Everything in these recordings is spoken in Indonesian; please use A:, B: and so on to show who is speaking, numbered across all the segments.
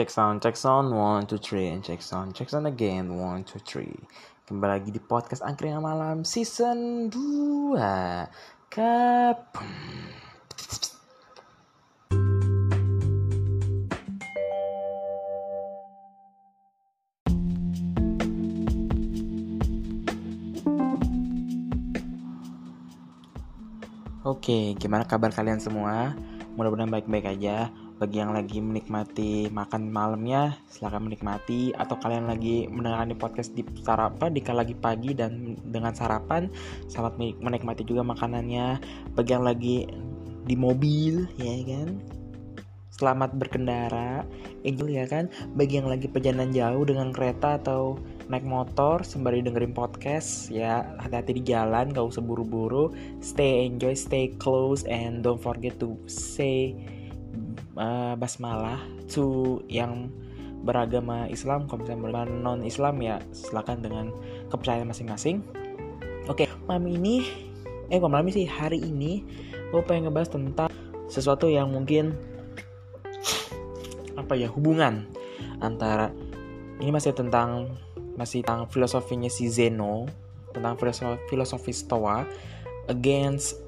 A: check sound, check sound, one, two, three, and check sound, check sound again, one, two, three. Kembali lagi di podcast Angkringan Malam season 2 Kap Oke, gimana kabar kalian semua? Mudah-mudahan baik-baik aja bagi yang lagi menikmati makan malamnya silahkan menikmati. Atau kalian lagi mendengarkan di podcast di sarapan di lagi pagi dan dengan sarapan selamat menikmati juga makanannya. Bagi yang lagi di mobil ya kan? Selamat berkendara enjoy ya kan? Bagi yang lagi perjalanan jauh dengan kereta atau naik motor sembari dengerin podcast ya hati-hati di jalan gak usah buru-buru. Stay enjoy stay close and don't forget to say uh, basmalah to yang beragama Islam kalau misalnya non Islam ya silakan dengan kepercayaan masing-masing. Oke malam ini eh kok malam ini sih hari ini gue pengen ngebahas tentang sesuatu yang mungkin apa ya hubungan antara ini masih tentang masih tentang filosofinya si Zeno tentang filosofi, filosofi Stoa against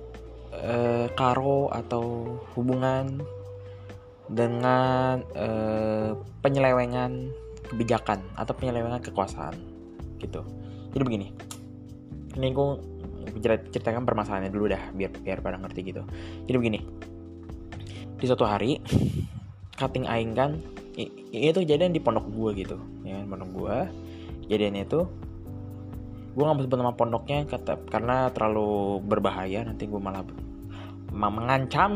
A: uh, Karo atau hubungan dengan uh, penyelewengan kebijakan atau penyelewengan kekuasaan gitu. Jadi begini ini aku ceritakan permasalahannya dulu dah biar biar pada ngerti gitu. Jadi begini di suatu hari cutting aing kan itu kejadian di pondok gua gitu ya kan, pondok gua. Kejadian itu gue nggak mau sebut nama pondoknya kata karena terlalu berbahaya nanti gue malah mengancam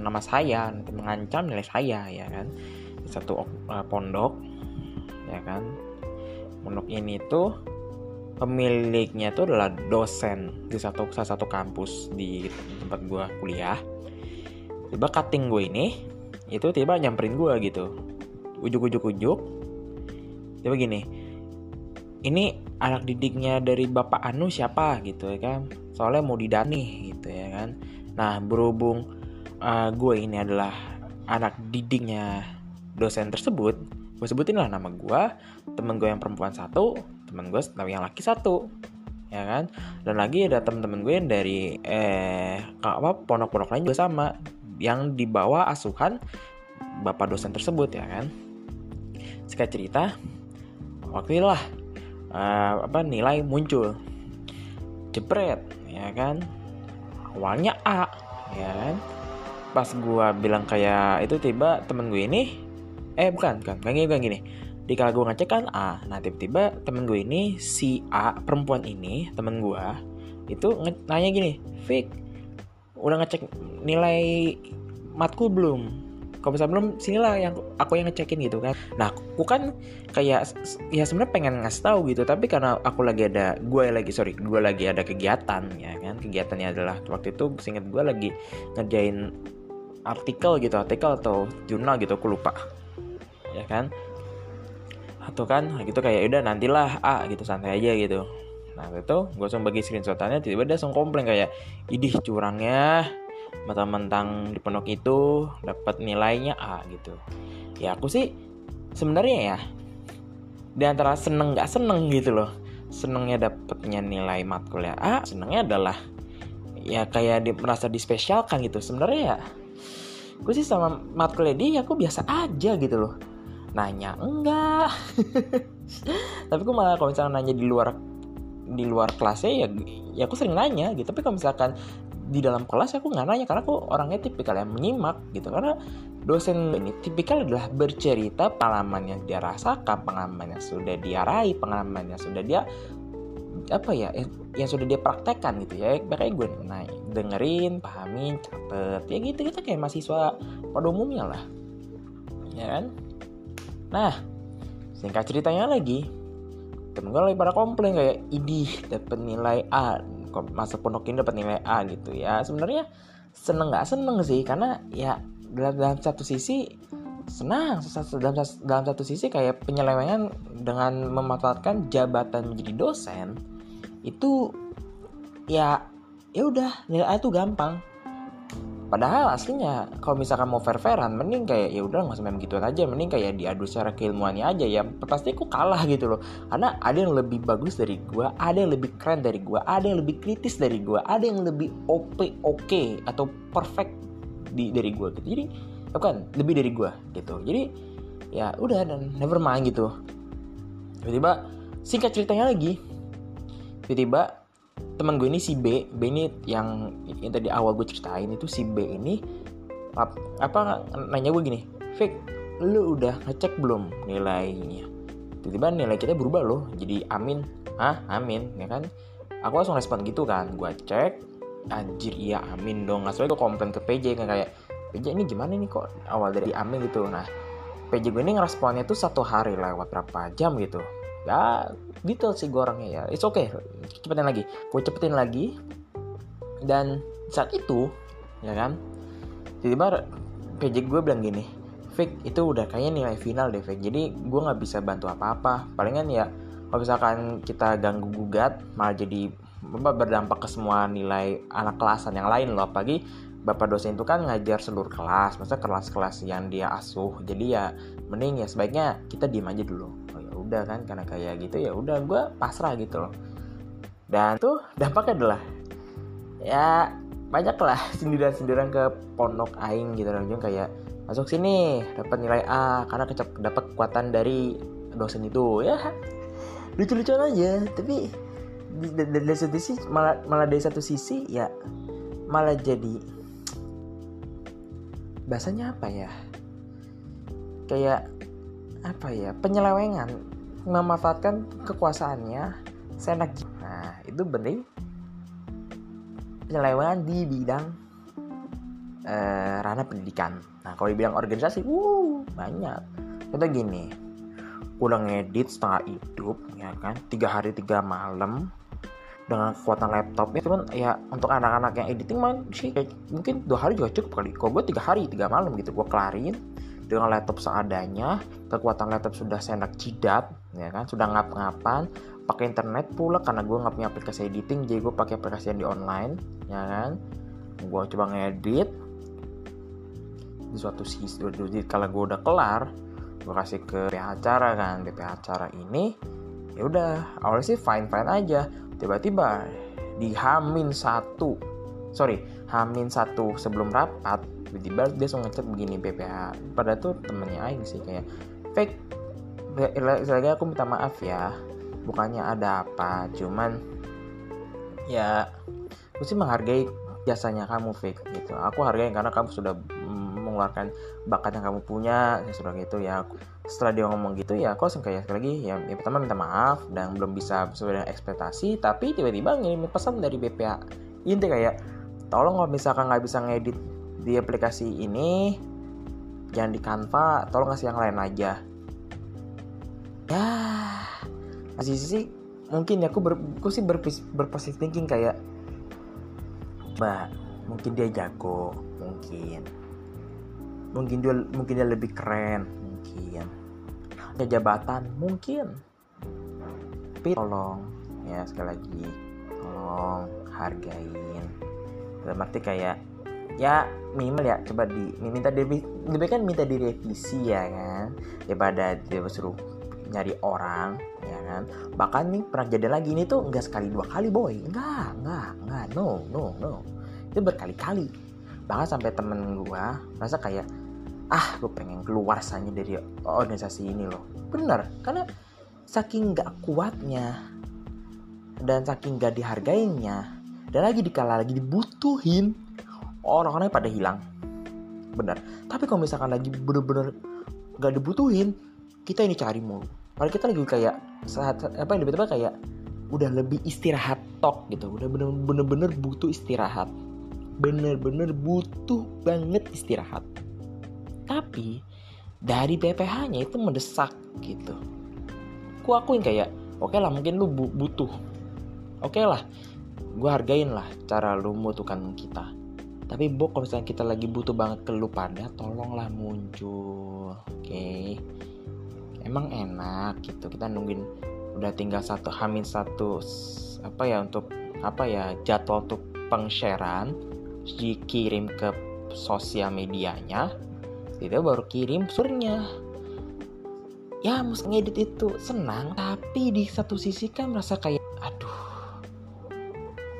A: nama saya nanti mengancam nilai saya ya kan? Di satu uh, pondok ya kan? Pondok ini tuh pemiliknya itu adalah dosen di satu salah satu kampus di tempat gue kuliah. Tiba cutting gue ini itu tiba nyamperin gue gitu. Ujuk-ujuk ujuk tiba gini ini anak didiknya dari bapak Anu siapa? Gitu ya kan? Soalnya mau didani gitu ya kan Nah, berhubung uh, gue ini adalah anak didiknya dosen tersebut, gue sebutin lah nama gue, temen gue yang perempuan satu, temen gue yang laki satu, ya kan? Dan lagi ada temen-temen gue yang dari eh apa pondok-pondok lain juga sama, yang dibawa asuhan bapak dosen tersebut ya kan? Singkat cerita, waktu lah uh, apa nilai muncul, jepret, ya kan? Awalnya A ya kan? Pas gue bilang kayak itu tiba temen gue ini eh bukan kan gak gini, gini. Di kala gue ngecek kan A. Nah tiba-tiba temen gue ini si A perempuan ini temen gue itu nanya gini Fik udah ngecek nilai matkul belum kalau misalnya belum sinilah yang aku yang ngecekin gitu kan. Nah aku kan kayak ya sebenarnya pengen ngasih tahu gitu tapi karena aku lagi ada gue lagi sorry gue lagi ada kegiatan ya kan? Kegiatannya adalah waktu itu singkat gue lagi ngerjain artikel gitu artikel atau jurnal gitu aku lupa ya kan? Atau kan gitu kayak udah nantilah a gitu santai aja gitu. Nah itu gue langsung bagi screenshotannya tiba-tiba langsung komplain kayak idih curangnya mentang-mentang di pondok itu dapat nilainya A gitu. Ya aku sih sebenarnya ya di antara seneng nggak seneng gitu loh. Senengnya dapatnya nilai matkul ya A senengnya adalah ya kayak di, merasa dispesialkan gitu. Sebenarnya ya gue sih sama matkulnya dia aku biasa aja gitu loh. Nanya enggak. Tapi gue malah kalau misalnya nanya di luar di luar kelasnya ya ya aku sering nanya gitu. Tapi kalau misalkan di dalam kelas aku nggak nanya karena aku orangnya tipikal yang menyimak gitu. Karena dosen ini tipikal adalah bercerita pengalaman yang dia rasakan pengalaman yang sudah dia raih pengalaman yang sudah dia apa ya yang sudah dia praktekkan gitu ya. Makanya gue nanya dengerin pahamin catet ya gitu kita kayak mahasiswa pada umumnya lah. Ya kan? Nah singkat ceritanya lagi temen gue lagi pada komplain kayak idih dapat nilai A masa pondok ini dapat nilai A gitu ya. Sebenarnya seneng nggak seneng sih karena ya dalam, dalam satu sisi senang dalam, dalam satu sisi kayak penyelewengan dengan memanfaatkan jabatan menjadi dosen itu ya ya udah nilai A itu gampang padahal aslinya kalau misalkan mau fair fairan mending kayak ya udah nggak sampai begituan aja. Mending kayak diadu secara keilmuannya aja ya. Pasti aku kalah gitu loh. Karena ada yang lebih bagus dari gue ada yang lebih keren dari gue ada yang lebih kritis dari gue ada yang lebih op oke okay, atau perfect di dari gue gitu. Jadi bukan lebih dari gue gitu. Jadi ya udah dan never mind gitu. Tiba-tiba singkat ceritanya lagi. Tiba-tiba teman gue ini si B B ini yang yang tadi awal gue ceritain itu si B ini ap, apa nanya gue gini Fik lu udah ngecek belum nilainya? Tiba-tiba nilai kita berubah loh jadi amin. Ah amin? Ya kan? Aku langsung respon gitu kan gue cek anjir iya amin dong. Nah soalnya gue komplain ke PJ kan kayak PJ ini gimana nih kok awal dari amin? Gitu. Nah PJ gue ini ngeresponnya tuh satu hari lewat berapa jam gitu ya detail sih gue orangnya ya. It's okay. Cepetin lagi. Gue cepetin lagi. Dan saat itu ya kan tiba-tiba PJ gue bilang gini Fik itu udah kayaknya nilai final deh Fik. Jadi gue nggak bisa bantu apa-apa. Palingan ya kalau misalkan kita ganggu gugat malah jadi berdampak ke semua nilai anak kelasan yang lain loh. Apalagi bapak dosen itu kan ngajar seluruh kelas masa kelas-kelas yang dia asuh. Jadi ya mending ya sebaiknya kita diem aja dulu udah kan karena kayak gitu ya udah gue pasrah gitu loh. Dan tuh dampaknya adalah ya banyak lah sindiran-sindiran ke pondok aing gitu loh kayak masuk sini dapat nilai A karena kecap dapat kekuatan dari dosen itu ya. Lucu-lucuan aja tapi dari satu sisi malah malah dari satu sisi ya malah jadi bahasanya apa ya? Kayak apa ya penyelewengan memanfaatkan kekuasaannya seenak nah itu benih penyelewengan di bidang uh, ranah pendidikan. Nah kalau di bidang organisasi uh banyak. Contoh gini udah ngedit setengah hidup ya kan? Tiga hari tiga malam dengan kekuatan laptop. Ya cuman ya untuk anak-anak yang editing mah sih kayak, mungkin dua hari juga cukup kali. Kalau gue tiga hari tiga malam gitu gue kelarin dengan laptop seadanya kekuatan laptop sudah seenak jidat ya kan? Sudah ngap-ngapan pakai internet pula karena gue nggak punya aplikasi editing jadi gue pakai aplikasi yang di online ya kan? Gue coba ngedit. Di suatu sisi kalau gue udah kelar gue kasih ke BP acara kan. BP acara ini ya udah awalnya sih fine fine aja. Tiba-tiba di Hamin satu sorry Hamin satu sebelum rapat tiba-tiba dia langsung ngechat begini BPH pada tuh temennya Aing sih kayak fake lagi aku minta maaf ya bukannya ada apa cuman ya aku sih menghargai jasanya kamu fake gitu. Aku hargai karena kamu sudah mengeluarkan bakat yang kamu punya ya sudah gitu ya. Setelah dia ngomong gitu ya aku langsung kayak lagi ya, ya pertama minta maaf dan belum bisa sesuai dengan ekspektasi tapi tiba-tiba ngirim pesan dari BPA inti kayak tolong kalau misalkan nggak bisa ngedit di aplikasi ini jangan di Canva tolong kasih yang lain aja. Ya masih sih mungkin ya aku, ber, aku sih ber, berpositif thinking kayak mbak mungkin dia jago mungkin mungkin dia mungkin dia lebih keren mungkin ada jabatan mungkin. Tapi tolong ya sekali lagi tolong hargain. Dalam arti kayak ya minimal ya coba di minta lebih kan minta direvisi ya kan? Daripada dia suruh nyari orang ya kan? Bahkan nih pernah jadi lagi ini tuh enggak sekali dua kali boy. Enggak enggak enggak no no no. Itu berkali-kali. Bahkan sampai temen gua merasa kayak ah gue pengen keluar saja dari organisasi ini loh. Bener karena saking nggak kuatnya dan saking nggak dihargainya dan lagi dikala lagi dibutuhin orang-orangnya pada hilang. Benar. Tapi kalau misalkan lagi bener-bener gak dibutuhin kita ini cari mulu. Padahal kita lagi kayak saat apa yang tiba-tiba kayak udah lebih istirahat tok gitu. Udah bener-bener butuh istirahat. Bener-bener butuh banget istirahat. Tapi dari BPH-nya itu mendesak gitu. Ku akuin kayak oke okay lah mungkin lu butuh. Oke okay lah gue hargain lah cara lu membutuhkan kita tapi Bo kalau misalnya kita lagi butuh banget ke lu pada tolonglah muncul oke okay? emang enak gitu kita nungguin udah tinggal satu hamin satu apa ya untuk apa ya jadwal untuk pengsharean dikirim ke sosial medianya itu baru kirim surnya ya mus ngedit itu senang tapi di satu sisi kan merasa kayak aduh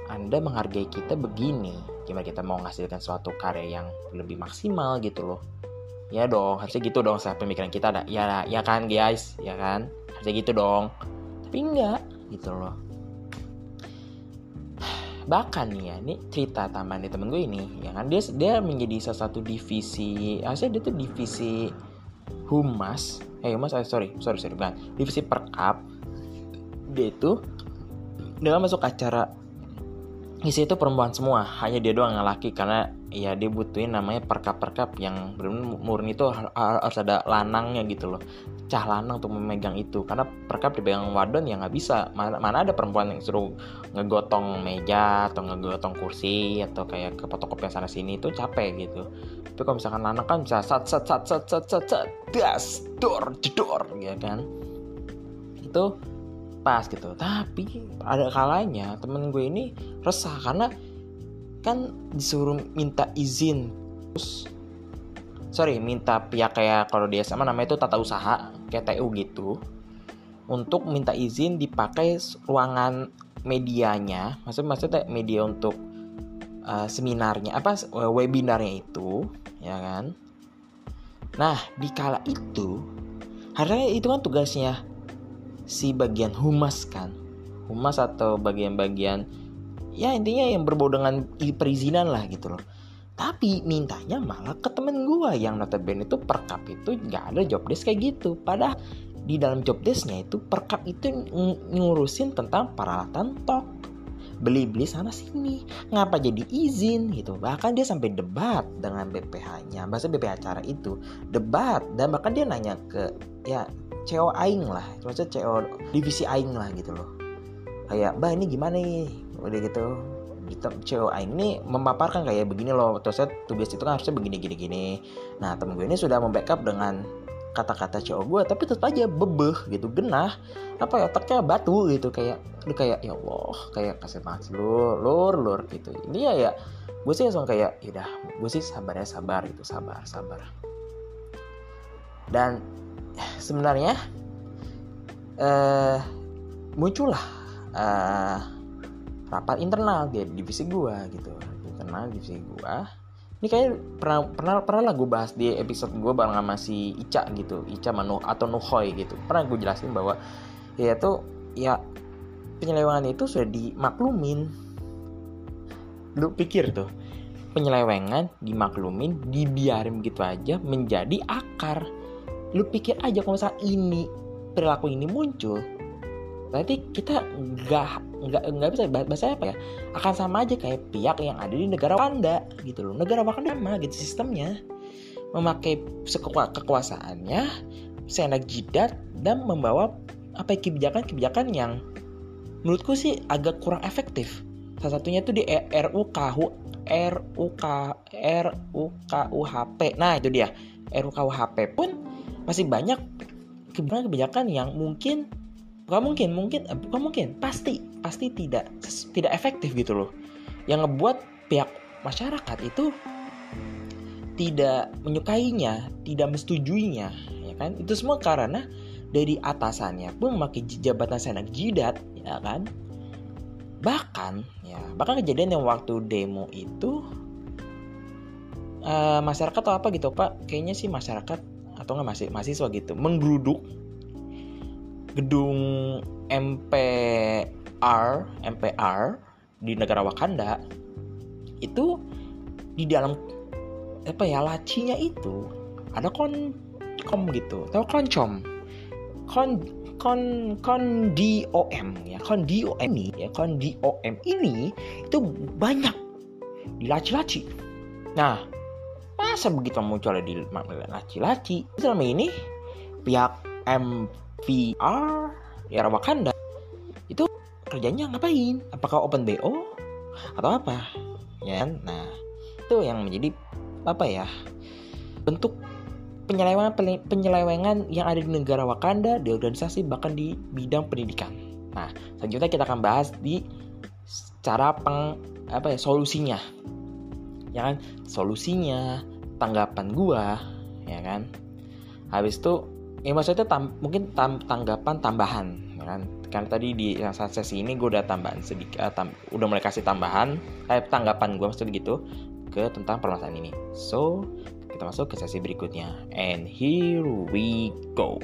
A: anda menghargai kita begini gimana kita mau ngasihkan suatu karya yang lebih maksimal gitu loh. Ya dong harusnya gitu dong saya pemikiran kita ada. Ya ya kan guys? Ya kan? Harusnya gitu dong. Tapi enggak gitu loh. Bahkan nih ya ini cerita taman di temen gue ini ya kan? Dia dia menjadi salah satu divisi harusnya dia tuh divisi humas. Eh humas eh, sorry sorry sorry bukan. Divisi perkap. Dia itu dia masuk acara isi itu perempuan semua hanya dia doang yang laki karena ya dia butuhin namanya perkap-perkap yang benar murni itu harus ada lanangnya gitu loh. Cah lanang untuk memegang itu karena perkap dipegang wadon ya nggak bisa. Mana, mana ada perempuan yang suruh ngegotong meja atau ngegotong kursi atau kayak ke fotokopi yang sana sini itu capek gitu. Tapi kalau misalkan lanang kan bisa sat sat sat sat sat sat sat das dor jedor ya kan? Itu pas gitu. Tapi ada kalanya temen gue ini resah karena kan disuruh minta izin. Terus sorry minta pihak kayak kalau di SMA namanya itu tata usaha kayak TU gitu untuk minta izin dipakai ruangan medianya. Maksud maksudnya media untuk uh, seminarnya apa webinarnya itu ya kan? Nah di kala itu harusnya itu kan tugasnya si bagian humas kan. Humas atau bagian-bagian ya intinya yang berbau dengan perizinan lah gitu loh. Tapi mintanya malah ke temen gue yang notabene itu perkap itu nggak ada job desk kayak gitu. Padahal di dalam job desknya itu perkap itu ngurusin tentang peralatan tok beli-beli sana sini. Ngapa jadi izin gitu? Bahkan dia sampai debat dengan BPH-nya bahasa BPH acara itu. Debat dan bahkan dia nanya ke ya CEO aing lah. Maksudnya CEO divisi aing lah gitu loh. Kayak bah ini gimana nih? Udah gitu. CEO aing ini memaparkan kayak begini loh. Terusnya tugas itu kan harusnya begini gini gini. Nah temen gue ini sudah membackup dengan kata-kata CEO gue tapi tetap aja bebeh gitu genah. Apa ya otaknya batu gitu kayak lu kayak ya Allah kayak kasih banget lu lur lur gitu. Ini ya ya gue sih langsung kayak ya gue sih sabar ya sabar gitu sabar sabar. Dan sebenarnya uh, muncullah uh, rapat internal di divisi gua gitu internal divisi gua ini kayak pernah pernah pernah lah gue bahas di episode gue bareng sama si Ica gitu Ica Manu atau Nuhoy gitu. Pernah gue jelasin bahwa ya itu ya penyelewengan itu sudah dimaklumin. Lu pikir tuh? Penyelewengan dimaklumin dibiarin gitu aja menjadi akar. Lu pikir aja kalau misalnya ini perilaku ini muncul berarti kita nggak nggak nggak bisa bahasa apa ya? Akan sama aja kayak pihak yang ada di negara Wakanda gitu loh. Negara Wakanda sama gitu sistemnya. Memakai kekuasaannya seenak jidat dan membawa apa ya, kebijakan-kebijakan yang menurutku sih agak kurang efektif. Salah satunya itu di RUKH RUK RUKUHP nah itu dia. RUKUHP pun masih banyak kebijakan-kebijakan yang mungkin bukan mungkin mungkin eh, bukan mungkin. Pasti pasti tidak tidak efektif gitu loh. Yang ngebuat pihak masyarakat itu tidak menyukainya tidak mesetujuinya ya kan? Itu semua karena dari atasannya pun memakai jabatan senak jidat ya kan? Bahkan ya bahkan kejadian yang waktu demo itu uh, masyarakat atau apa gitu pak? Kayaknya sih masyarakat atau nggak masih mahasiswa gitu menggeruduk gedung MPR MPR di negara Wakanda itu di dalam apa ya lacinya itu ada kon kom gitu. Atau koncom kon kon kon DOM ya. Kon DOM ini ya kon DOM ini itu banyak di laci-laci nah masa begitu muncul di laci-laci? Selama ini pihak MVR ya Wakanda itu kerjanya ngapain? Apakah open BO atau apa? Ya kan? nah itu yang menjadi apa ya bentuk penyelewengan penyelewengan yang ada di negara Wakanda di organisasi bahkan di bidang pendidikan. Nah selanjutnya kita akan bahas di cara peng apa ya solusinya. Ya kan? Solusinya tanggapan gua ya kan? Habis itu ya maksudnya tam, mungkin tam, tanggapan tambahan ya kan? Karena tadi di yang sesi ini gue udah tambahan sedikit uh, tam, udah mulai kasih tambahan eh tanggapan gue maksudnya gitu ke tentang permasalahan ini. So kita masuk ke sesi berikutnya. And here we go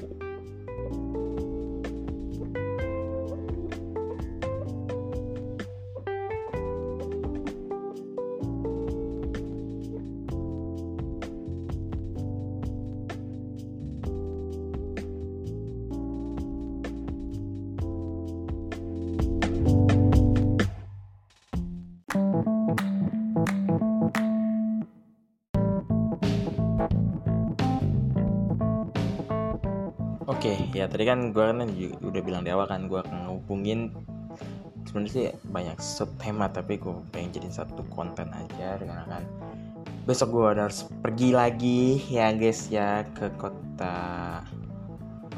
A: ya tadi kan gue kan udah bilang di awal kan gue akan ngehubungin sebenarnya sih banyak sub tema tapi gue pengen jadi satu konten aja dengan akan besok gue harus pergi lagi ya guys ya ke kota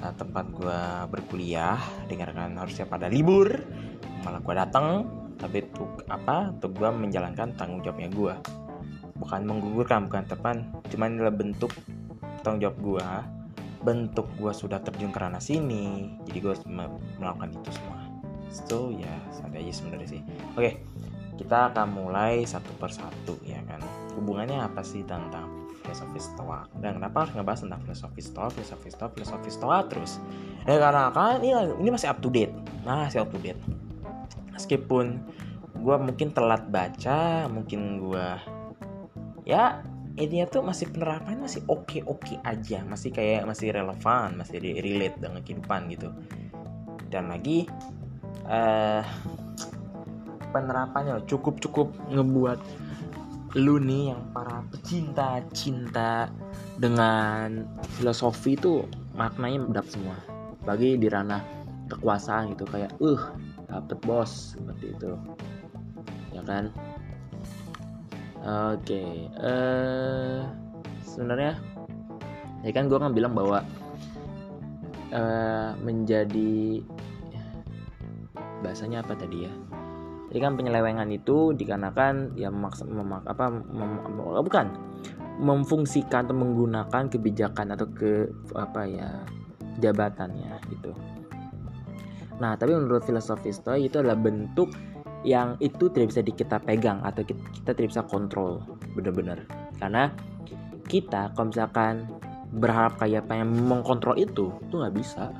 A: uh, tempat gue berkuliah. Dengan kan harusnya pada libur. Malah gue datang tapi untuk apa? Untuk gue menjalankan tanggung jawabnya gue bukan menggugurkan bukan tepan cuman adalah bentuk tanggung jawab gue bentuk gue sudah terjun ke ranah sini jadi gue melakukan itu semua. So ya santai aja sebenarnya sih. Oke kita akan mulai satu persatu ya kan? Hubungannya apa sih tentang filosofi stoa dan kenapa harus ngebahas tentang filosofi stoa filosofi stoa filosofi stoa terus? Ya karena kan ini ini masih up to date. Nah masih up to date. Meskipun gue mungkin telat baca mungkin gue ya intinya tuh masih penerapannya masih oke oke aja masih kayak masih relevan masih relate dengan kehidupan gitu. Dan lagi uh, penerapannya cukup cukup ngebuat lu nih yang para pecinta cinta dengan filosofi itu maknanya dapat semua. Bagi di ranah kekuasaan gitu kayak uh dapet bos seperti itu. Ya kan Oke, okay. uh, eh, sebenarnya ya kan gue kan bilang bahwa uh, menjadi bahasanya apa tadi ya? Jadi kan penyelewengan itu dikarenakan ya memaksa memak, apa mem, bukan memfungsikan atau menggunakan kebijakan atau ke apa ya jabatannya gitu. Nah, tapi menurut filosofi itu adalah bentuk yang itu tidak bisa kita pegang atau kita, kita tidak bisa kontrol. Benar-benar. Karena kita kalau misalkan berharap kayak pengen mengkontrol itu itu nggak bisa.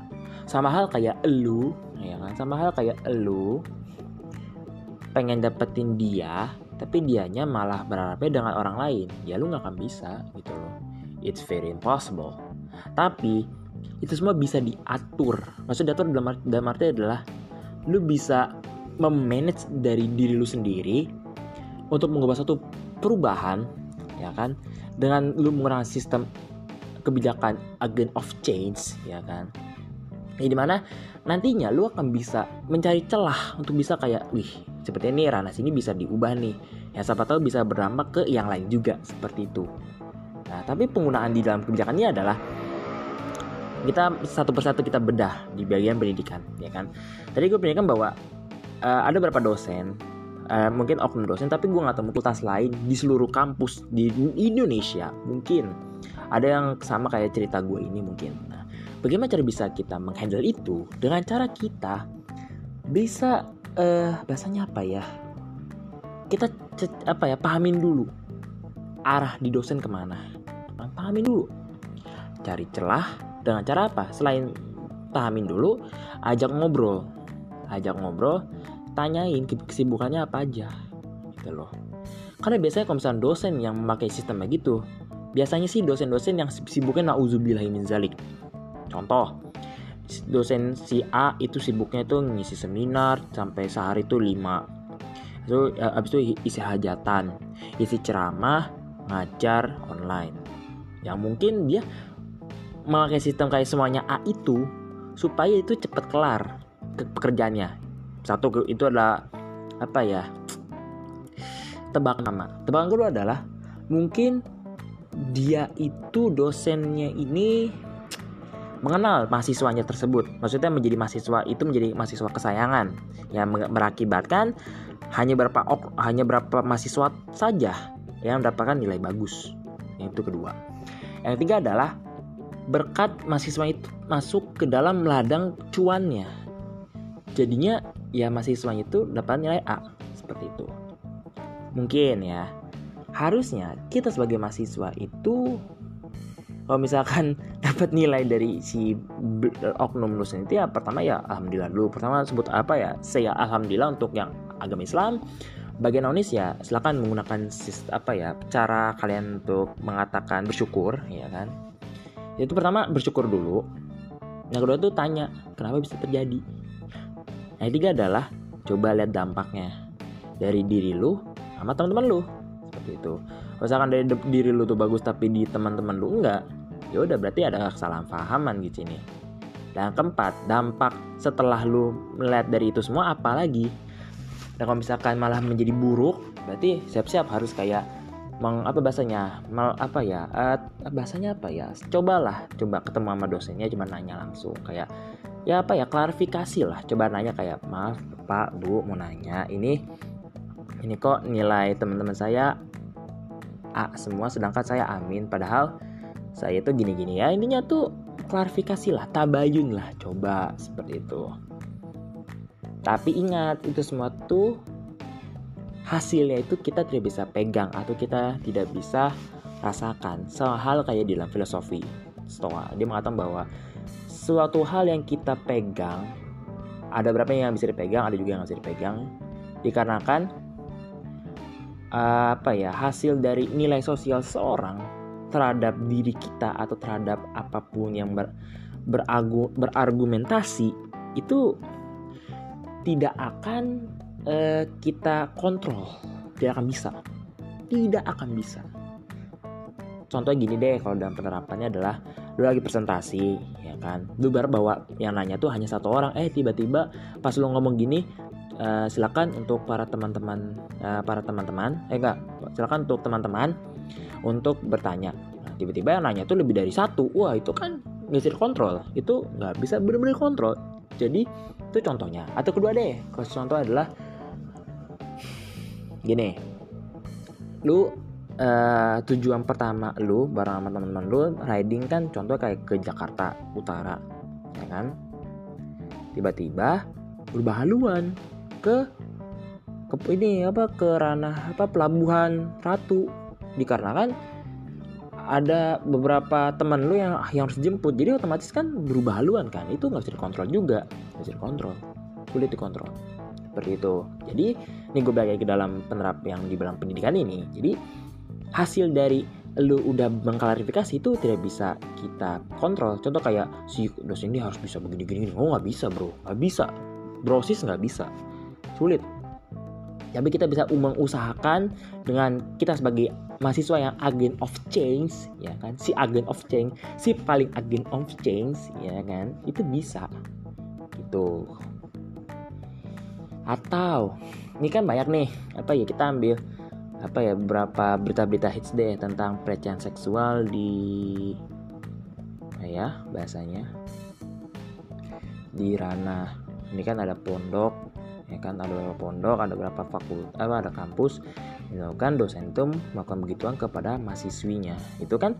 A: Sama hal kayak elu ya kan? Sama hal kayak elu pengen dapetin dia tapi dianya malah berharapnya dengan orang lain ya lu nggak akan bisa gitu loh. It's very impossible. Tapi itu semua bisa diatur. Maksud diatur dalam, dalam arti adalah lu bisa memanage dari diri lu sendiri untuk mengubah satu perubahan ya kan? Dengan lu menggunakan sistem kebijakan agent of change ya kan? Ini di mana nantinya lu akan bisa mencari celah untuk bisa kayak wih seperti ini ranah sini bisa diubah nih. Ya siapa tahu bisa berdampak ke yang lain juga seperti itu. Nah tapi penggunaan di dalam kebijakan ini adalah kita satu persatu kita bedah di bagian pendidikan ya kan? Tadi gue pendidikan bahwa uh, ada beberapa dosen uh, mungkin oknum dosen tapi gue nggak tahu fakultas lain di seluruh kampus di Indonesia mungkin. Ada yang sama kayak cerita gue ini mungkin. Nah bagaimana cara bisa kita menghandle itu? Dengan cara kita bisa uh, bahasanya apa ya? Kita apa ya pahamin dulu arah di dosen ke mana. Pahamin dulu. Cari celah dengan cara apa? Selain pahamin dulu ajak ngobrol ajak ngobrol tanyain kesibukannya apa aja gitu loh. Karena biasanya kalau misalnya dosen yang memakai sistemnya gitu biasanya sih dosen-dosen yang sibuknya na'udzubillahi min zalik contoh dosen si A itu sibuknya itu ngisi seminar sampai sehari itu lima. Itu ya, abis itu isi hajatan isi ceramah ngajar online. Yang mungkin dia memakai sistem kayak semuanya A itu supaya itu cepat kelar pekerjaannya. Satu itu adalah apa ya tebak nama tebakan kedua adalah mungkin dia itu dosennya ini mengenal mahasiswanya tersebut. Maksudnya menjadi mahasiswa itu menjadi mahasiswa kesayangan. Yang berakibatkan hanya berapa hanya berapa mahasiswa saja yang mendapatkan nilai bagus. Yang itu kedua. Yang ketiga adalah berkat mahasiswa itu masuk ke dalam ladang cuannya jadinya ya mahasiswanya itu dapat nilai A seperti itu. Mungkin ya harusnya kita sebagai mahasiswa itu kalau misalkan dapat nilai dari si oknum dosen itu ya pertama ya alhamdulillah dulu. Pertama sebut apa ya saya alhamdulillah untuk yang agama Islam. Bagian nonis ya silakan menggunakan apa ya cara kalian untuk mengatakan bersyukur ya kan? Itu pertama bersyukur dulu. Yang kedua tuh tanya kenapa bisa terjadi yang ketiga adalah coba lihat dampaknya dari diri lu sama teman-teman lu. Seperti itu. Misalkan dari diri lu tuh bagus tapi di teman-teman lu enggak ya udah berarti ada kesalahan pahaman gitu ini dan keempat dampak setelah lu melihat dari itu semua apa lagi? Dan kalau misalkan malah menjadi buruk berarti siap-siap harus kayak meng apa bahasanya? Mal apa ya? Uh, bahasanya apa ya? Cobalah coba ketemu sama dosennya cuma nanya langsung. Kayak ya apa ya klarifikasi lah. Coba nanya kayak maaf pak bu mau nanya. Ini ini kok nilai teman-teman saya A semua sedangkan saya amin. Padahal saya itu gini-gini ya. Intinya tuh klarifikasi lah tabayun lah. Coba seperti itu. Tapi ingat, itu semua tuh hasilnya itu kita tidak bisa pegang atau kita tidak bisa rasakan. Hal kayak di dalam filosofi. Stoa, dia mengatakan bahwa suatu hal yang kita pegang ada berapa yang bisa dipegang, ada juga yang nggak bisa dipegang. Dikarenakan apa ya hasil dari nilai sosial seorang terhadap diri kita atau terhadap apa pun yang ber, beragu, berargumentasi itu tidak akan uh, kita kontrol, tidak akan bisa, tidak akan bisa. Contoh gini deh, kalau dalam penerapannya adalah lu lagi presentasi, ya kan, lu baru bawa yang nanya tuh hanya satu orang, eh tiba-tiba pas lu ngomong gini, uh, silakan untuk para teman-teman, uh, para teman-teman, eh enggak, silakan untuk teman-teman untuk bertanya. Nah, tiba-tiba yang nanya tuh lebih dari satu, wah itu kan nggak kontrol, itu nggak bisa benar-benar kontrol. Jadi itu contohnya. Atau kedua deh, kalau contoh adalah gini. Lu uh, tujuan pertama lu bareng sama teman-teman lu riding kan contoh kayak ke Jakarta Utara, ya kan? Tiba-tiba berubah haluan ke ke ini apa ke ranah apa pelabuhan Ratu. Dikarenakan ada beberapa teman lu yang yang harus jemput jadi otomatis kan berubah haluan kan? Itu nggak bisa dikontrol juga. Nggak bisa dikontrol. Sulit dikontrol. Seperti itu. Jadi ini gue balik ke dalam penerap yang di dalam pendidikan ini. Jadi hasil dari lu udah mengklarifikasi itu tidak bisa kita kontrol. Contoh kayak si dosen ini harus bisa begini gini, oh nggak bisa bro. Nggak bisa. Brosis nggak bisa. Sulit. Tapi kita bisa mengusahakan dengan kita sebagai mahasiswa yang agent of change ya kan? Si agent of change si paling agent of change ya kan? Itu bisa. Gitu. Atau ini kan banyak nih. Apa ya kita ambil apa ya beberapa berita-berita hits deh tentang pelecehan seksual di ya bahasanya. Di ranah ini kan ada pondok ya kan? Ada beberapa pondok ada beberapa fakultas apa ada kampus. Itu kan dosen itu melakukan begituan kepada mahasiswinya. Itu kan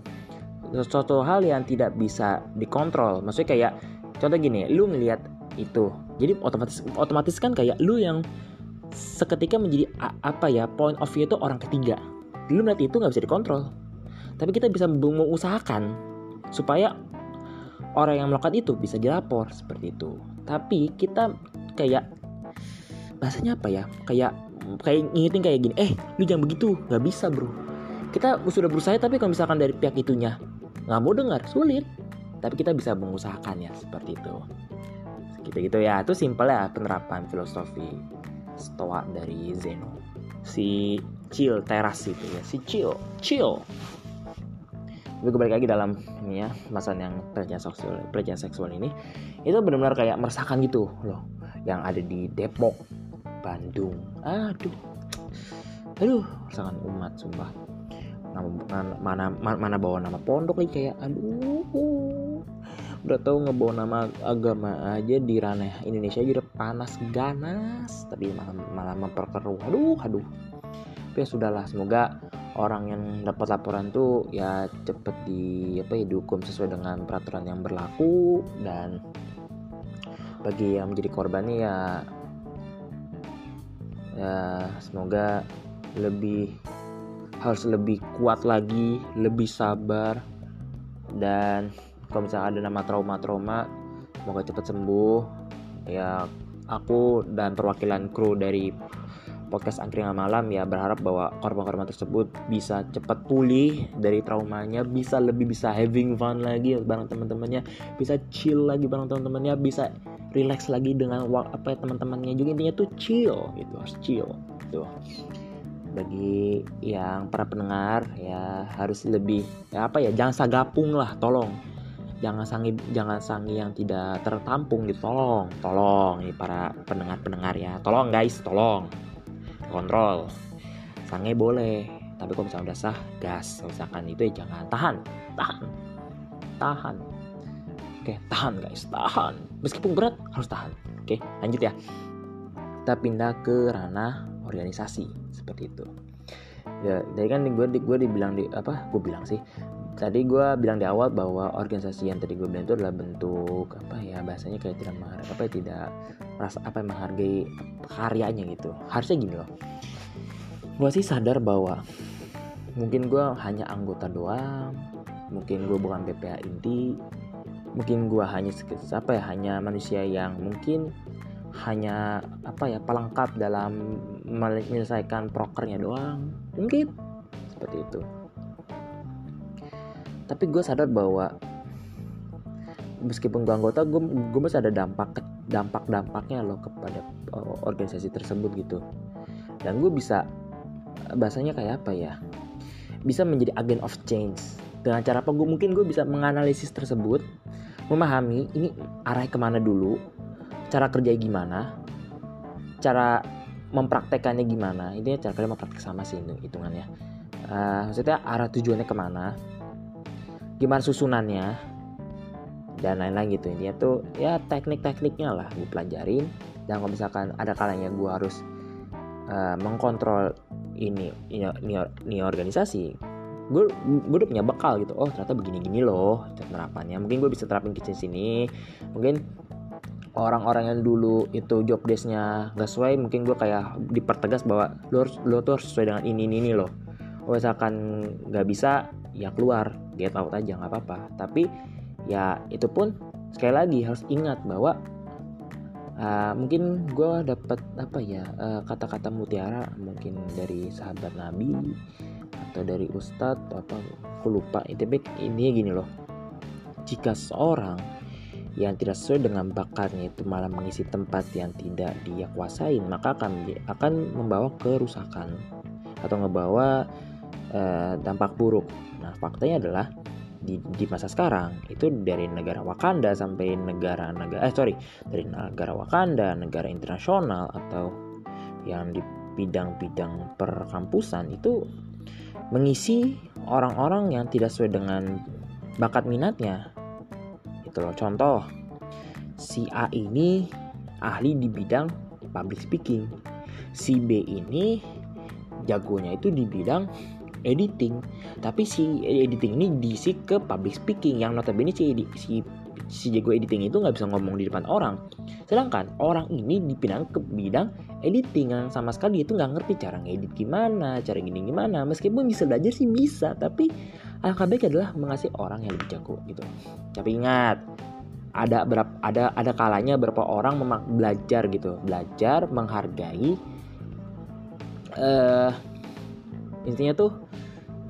A: suatu hal yang tidak bisa dikontrol. Maksudnya kayak contoh gini lu ngelihat itu. Jadi otomatis otomatis kan kayak lu yang seketika menjadi apa ya point of view itu orang ketiga. Lu melihat itu nggak bisa dikontrol. Tapi kita bisa mengusahakan supaya orang yang melakukan itu bisa dilapor seperti itu. Tapi kita kayak bahasanya apa ya kayak kayak ngingetin kayak gini eh lu jangan begitu nggak bisa bro. Kita sudah berusaha tapi kalau misalkan dari pihak itunya nggak mau dengar sulit. Tapi kita bisa mengusahakannya seperti itu. Gitu gitu ya itu simpel ya penerapan filosofi stoa dari Zeno. Si chill teras itu ya si chill chill tapi kembali lagi dalam ini ya masalah yang pelecehan seksual pelecehan seksual ini itu benar-benar kayak meresahkan gitu loh yang ada di Depok Bandung. Aduh. Aduh sangat umat sumpah. Nama, mana, mana bawa nama pondok lagi kayak aduh udah tahu ngebawa nama agama aja di ranah Indonesia aja udah panas ganas. Tapi malah malah memperkeruh. Aduh aduh. Tapi ya sudahlah semoga orang yang dapat laporan tuh ya cepet di apa ya dihukum sesuai dengan peraturan yang berlaku. Dan bagi yang menjadi korbannya ya ya semoga lebih harus lebih kuat lagi lebih sabar. Dan kalau misalnya ada nama trauma-trauma semoga cepat sembuh. Ya aku dan perwakilan kru dari podcast angkringan malam ya berharap bahwa korban-korban tersebut bisa cepat pulih dari traumanya bisa lebih bisa having fun lagi bareng teman-temannya bisa chill lagi bareng teman-temannya bisa relax lagi dengan apa ya teman-temannya juga. Intinya tuh chill gitu harus chill gitu. Bagi yang para pendengar ya harus lebih ya apa ya jangan sagapung lah tolong jangan sangi jangan sangi yang tidak tertampung gitu. Tolong tolong ini para pendengar pendengar ya. Tolong guys tolong. Kontrol. Sange boleh tapi kalau misalnya udah sah gas. Misalkan itu ya jangan. Tahan tahan tahan. Oke tahan guys tahan. Meskipun berat harus tahan. Oke lanjut ya. Kita pindah ke ranah organisasi seperti itu. Ya dari kan gue gue dibilang di apa? Gue bilang sih tadi gue bilang di awal bahwa organisasi yang tadi gue bilang itu adalah bentuk apa ya bahasanya kayak tidak menghargai apa ya tidak merasa apa yang menghargai karyanya gitu. Harusnya gini loh. Gue sih sadar bahwa mungkin gue hanya anggota doang mungkin gue bukan BPA inti mungkin gue hanya apa ya hanya manusia yang mungkin hanya apa ya pelengkap dalam menyelesaikan prokernya doang. Mungkin seperti itu tapi gue sadar bahwa meskipun gue anggota gue gue masih ada dampak dampak dampaknya loh kepada uh, organisasi tersebut gitu. Dan gue bisa bahasanya kayak apa ya? Bisa menjadi agen of change. Dengan cara apa? Gue mungkin gue bisa menganalisis tersebut memahami ini arah ke mana dulu cara kerja gimana cara mempraktekannya gimana. Ini cara kerja mempraktek sama sih hitungannya uh, maksudnya arah tujuannya ke mana gimana susunannya? Dan lain-lain gitu. Intinya tuh ya teknik-tekniknya lah gue pelajarin. Dan kalau misalkan ada kalanya gue harus uh, mengkontrol ini ini, ini, ini organisasi gue gue udah punya bekal gitu. Oh ternyata begini-gini loh penerapannya. Mungkin gue bisa terapin ke sini. Mungkin orang-orang yang dulu itu job desknya gak sesuai mungkin gue kayak dipertegas bahwa lo harus lo tuh harus sesuai dengan ini ini, ini loh. Kalau misalkan nggak bisa ya keluar get out aja nggak apa-apa. Tapi ya itu pun sekali lagi harus ingat bahwa uh, mungkin gue dapat apa ya kata kata-kata mutiara mungkin dari sahabat nabi atau dari ustadz atau apa aku lupa. Itu ini gini loh. Jika seorang yang tidak sesuai dengan bakatnya itu malah mengisi tempat yang tidak dia kuasain maka akan akan membawa kerusakan atau ngebawa uh, dampak buruk. Nah, faktanya adalah di, di masa sekarang itu dari negara Wakanda sampai negara negara eh sorry dari negara Wakanda negara internasional atau yang di bidang-bidang perkampusan itu mengisi orang-orang yang tidak sesuai dengan bakat minatnya itu loh contoh si A ini ahli di bidang public speaking si B ini jagonya itu di bidang editing. Tapi si editing ini diisi ke public speaking yang notabene si si si jago editing itu nggak bisa ngomong di depan orang. Sedangkan orang ini dipinang ke bidang editing yang sama sekali itu nggak ngerti cara ngedit gimana cara gini gimana. Meskipun bisa belajar sih bisa tapi alangkah baik adalah mengasih orang yang lebih jago gitu. Tapi ingat ada berapa ada ada kalanya berapa orang belajar gitu. Belajar menghargai uh, intinya tuh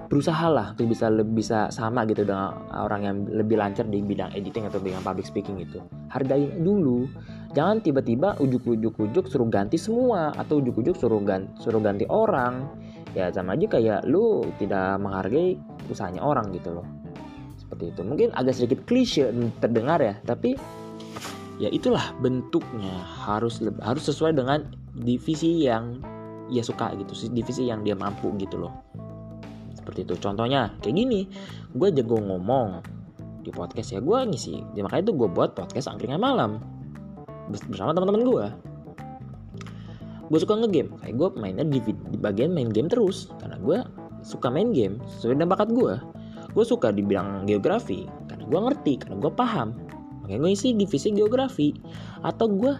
A: berusaha lah untuk bisa bisa sama gitu dengan orang yang lebih lancar di bidang editing atau bidang public speaking itu. Hargain dulu. Jangan tiba-tiba ujuk-ujuk-ujuk suruh ganti semua atau ujuk-ujuk suruh ganti suruh ganti orang. Ya sama aja kayak lu tidak menghargai usahanya orang gitu loh. Seperti itu. Mungkin agak sedikit klise terdengar ya tapi ya itulah bentuknya. Harus harus sesuai dengan divisi yang ia suka gitu divisi yang dia mampu gitu loh. Seperti itu. Contohnya kayak gini. Gue jago ngomong di podcast ya. Gue ngisi. Ya, makanya itu gue buat podcast angkringan malam. Bersama teman-teman gue gue suka ngegame. Kayak gue mainnya di, di bagian main game terus. Karena gue suka main game sesuai dengan bakat gue gue suka di bidang geografi. Karena gue ngerti karena gue paham. Makanya gue isi divisi geografi. Atau gue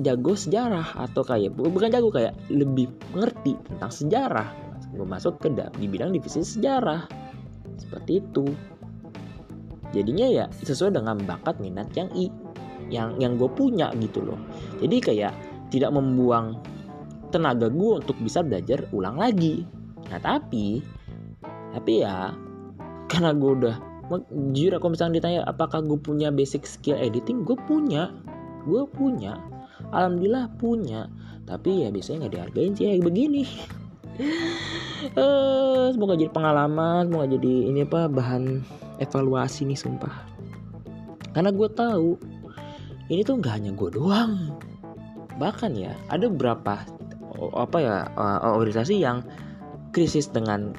A: jago sejarah atau kayak bukan jago kayak lebih ngerti tentang sejarah. Gue masuk ke di bidang divisi sejarah. Seperti itu. Jadinya ya sesuai dengan bakat minat yang i yang yang gue punya gitu loh. Jadi kayak tidak membuang tenaga gue untuk bisa belajar ulang lagi. Nah tapi tapi ya karena gue udah jujur aku misalnya ditanya apakah gue punya basic skill editing? Gue punya. Gue punya alhamdulillah punya. Tapi ya biasanya nggak dihargain sih kayak begini. Uh, semoga jadi pengalaman semoga jadi ini apa bahan evaluasi nih sumpah. Karena gue tahu ini tuh nggak hanya gue doang. Bahkan ya ada beberapa apa ya uh, organisasi yang krisis dengan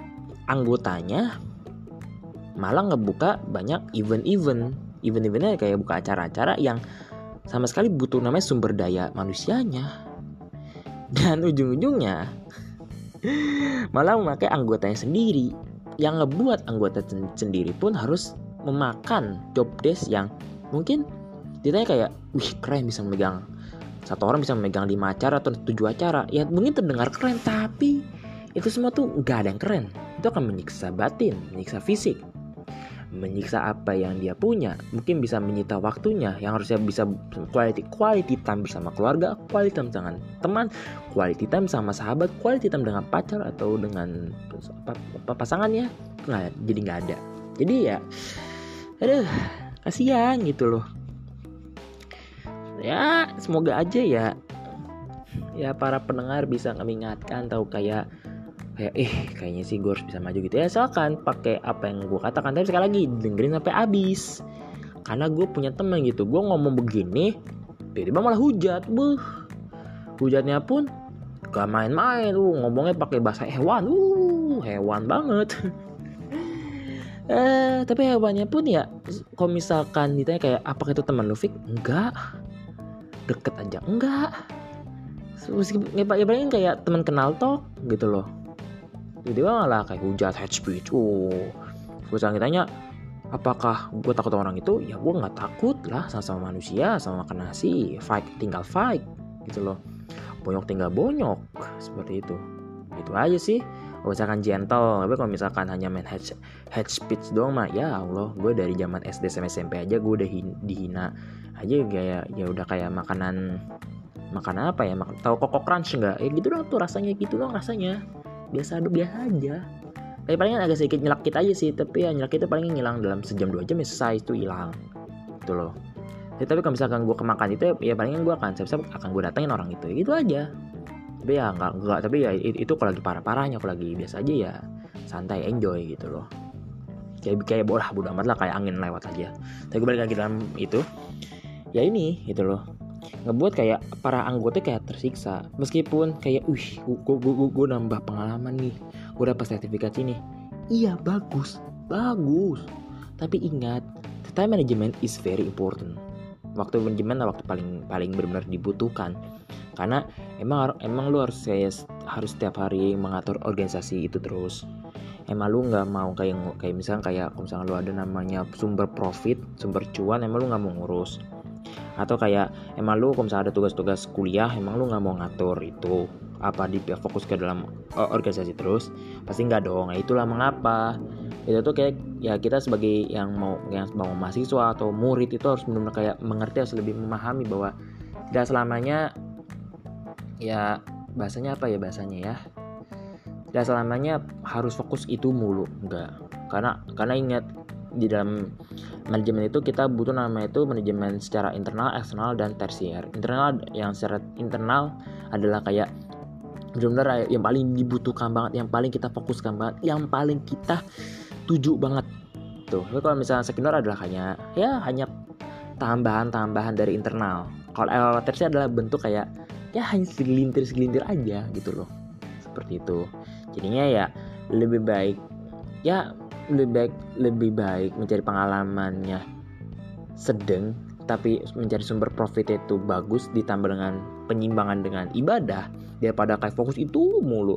A: anggotanya malah ngebuka banyak event-event. Event-eventnya kayak buka acara-acara yang sama sekali butuh namanya sumber daya manusianya. Dan ujung-ujungnya malah memakai anggotanya sendiri. Yang ngebuat anggota sendiri pun harus memakan job desk yang mungkin ditanya kayak wih keren bisa memegang satu orang bisa memegang lima acara atau tujuh acara. Ya mungkin terdengar keren tapi itu semua tuh nggak ada yang keren. Itu akan menyiksa batin menyiksa fisik menyiksa apa yang dia punya. Mungkin bisa menyita waktunya yang harusnya bisa quality quality time bersama keluarga quality time dengan teman quality time sama sahabat quality time dengan pacar atau dengan pasangannya. Nggak jadi nggak ada. Jadi ya aduh kasihan gitu loh. Ya semoga aja ya ya para pendengar bisa mengingatkan tahu kayak kayak eh kayaknya sih gue harus bisa maju gitu. Ya silakan pakai apa yang gue katakan. Tapi sekali lagi dengerin sampai habis. Karena gue punya temen gitu gue ngomong begini tiba-tiba malah hujat. Buh hujatnya pun gak main-main. Tuh ngomongnya pakai bahasa hewan. Uh hewan banget. Eh tapi hewannya pun ya kalau misalkan ditanya kayak apakah itu teman lu Fik? enggak. Deket aja enggak. Meskipun ya, ya kayak teman kenal toh gitu loh tiba-tiba malah kayak hujat head speech. Oh. Gue sangat tanya apakah gue takut sama orang itu? Ya gue nggak takut lah sama-sama manusia sama makan nasi fight tinggal fight gitu loh. Bonyok tinggal bonyok seperti itu. Itu aja sih. Kalau misalkan gentle tapi kalau misalkan hanya main head, head speech doang mah ya Allah gue dari zaman SD sampai SMP aja gue udah dihina. Aja kayak ya udah kayak makanan makanan apa ya makan tahu koko crunch nggak? Ya gitu dong tuh rasanya gitu dong rasanya biasa biasa aja. Tapi paling agak sedikit nyelakit aja sih tapi ya nyelakit itu paling ngilang dalam sejam dua jam ya selesai itu hilang. Gitu loh. Ya, tapi kalau misalkan gue kemakan itu ya palingan gue akan siap-siap akan gue datengin orang itu. Gitu aja. Tapi ya nggak nggak tapi ya itu, itu kalau lagi parah-parahnya kalau lagi biasa aja ya santai enjoy gitu loh. Kayak kayak bolah bodo amat lah kayak angin lewat aja. Tapi gue balik lagi dalam itu ya ini gitu loh ngebuat kayak para anggota kayak tersiksa. Meskipun kayak wih gue gue gue nambah pengalaman nih gue dapat sertifikat ini. Iya bagus bagus. Tapi ingat time management is very important. Waktu manajemen waktu paling paling benar-benar dibutuhkan. Karena emang emang lu harus kayak harus setiap hari mengatur organisasi itu terus. Emang lu nggak mau kayak kayak misalnya kayak misalnya lu ada namanya sumber profit sumber cuan emang lu nggak mau ngurus atau kayak emang lu kalau misalnya ada tugas-tugas kuliah emang lu nggak mau ngatur itu apa di fokus ke dalam uh, organisasi terus? Pasti nggak dong. Nah, itulah mengapa. Itu tuh kayak ya kita sebagai yang mau yang mau mahasiswa atau murid itu harus benar-benar kayak mengerti harus lebih memahami bahwa tidak selamanya ya bahasanya apa ya bahasanya ya? Tidak selamanya harus fokus itu mulu enggak karena karena ingat di dalam manajemen itu kita butuh nama itu manajemen secara internal, eksternal dan tersier. Internal yang secara internal adalah kayak benar-benar yang paling dibutuhkan banget, yang paling kita fokuskan banget, yang paling kita tuju banget. Tuh, tapi kalau misalnya sekunder adalah hanya ya hanya tambahan-tambahan dari internal. Kalau tersier adalah bentuk kayak ya hanya segelintir-segelintir aja gitu loh. Seperti itu. Jadinya ya lebih baik ya lebih baik lebih baik mencari pengalamannya sedang tapi mencari sumber profit itu bagus ditambah dengan penyimbangan dengan ibadah daripada kayak fokus itu mulu.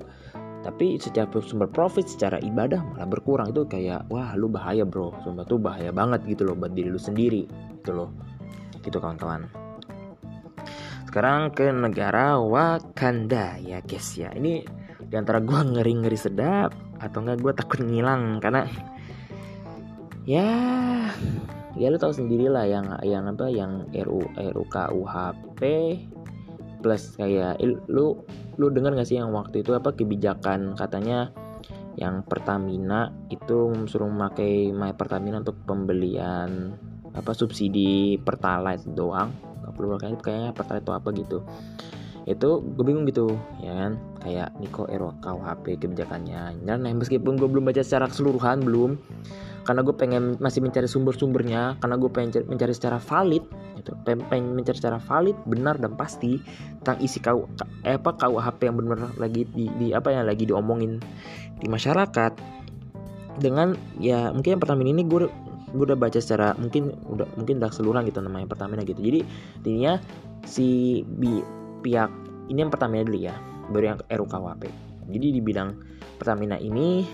A: Tapi secara sumber profit secara ibadah malah berkurang. Itu kayak wah lu bahaya bro. Sumpah tuh bahaya banget gitu loh buat diri lu sendiri gitu loh. Gitu kawan-kawan. Sekarang ke negara Wakanda ya guys ya. Ini di antara gue ngeri ngeri sedap atau enggak gue takut ngilang karena ya ya lu tahu sendiri lah yang yang apa yang RU RUKUHP plus kayak lu lu dengar gak sih yang waktu itu apa kebijakan katanya yang Pertamina itu suruh memakai My Pertamina untuk pembelian apa subsidi Pertalite doang? Nggak perlu kayak kayaknya Pertalite itu apa gitu itu gue bingung gitu ya kan? Kayak Niko Ero KUHP kebijakannya. Dan meskipun gue belum baca secara keseluruhan belum. Karena gue pengen masih mencari sumber-sumbernya karena gue pengen mencari secara valid gitu. Pengen mencari secara valid benar dan pasti tentang isi kau eh, apa KUHP yang benar lagi di, di apa yang lagi diomongin di masyarakat. Dengan ya mungkin yang pertama ini gue gue udah baca secara mungkin udah mungkin udah keseluruhan gitu namanya Pertamina gitu. Jadi intinya si bi, pihak ini yang Pertamina dulu ya baru yang RUKWP jadi di bidang Pertamina ini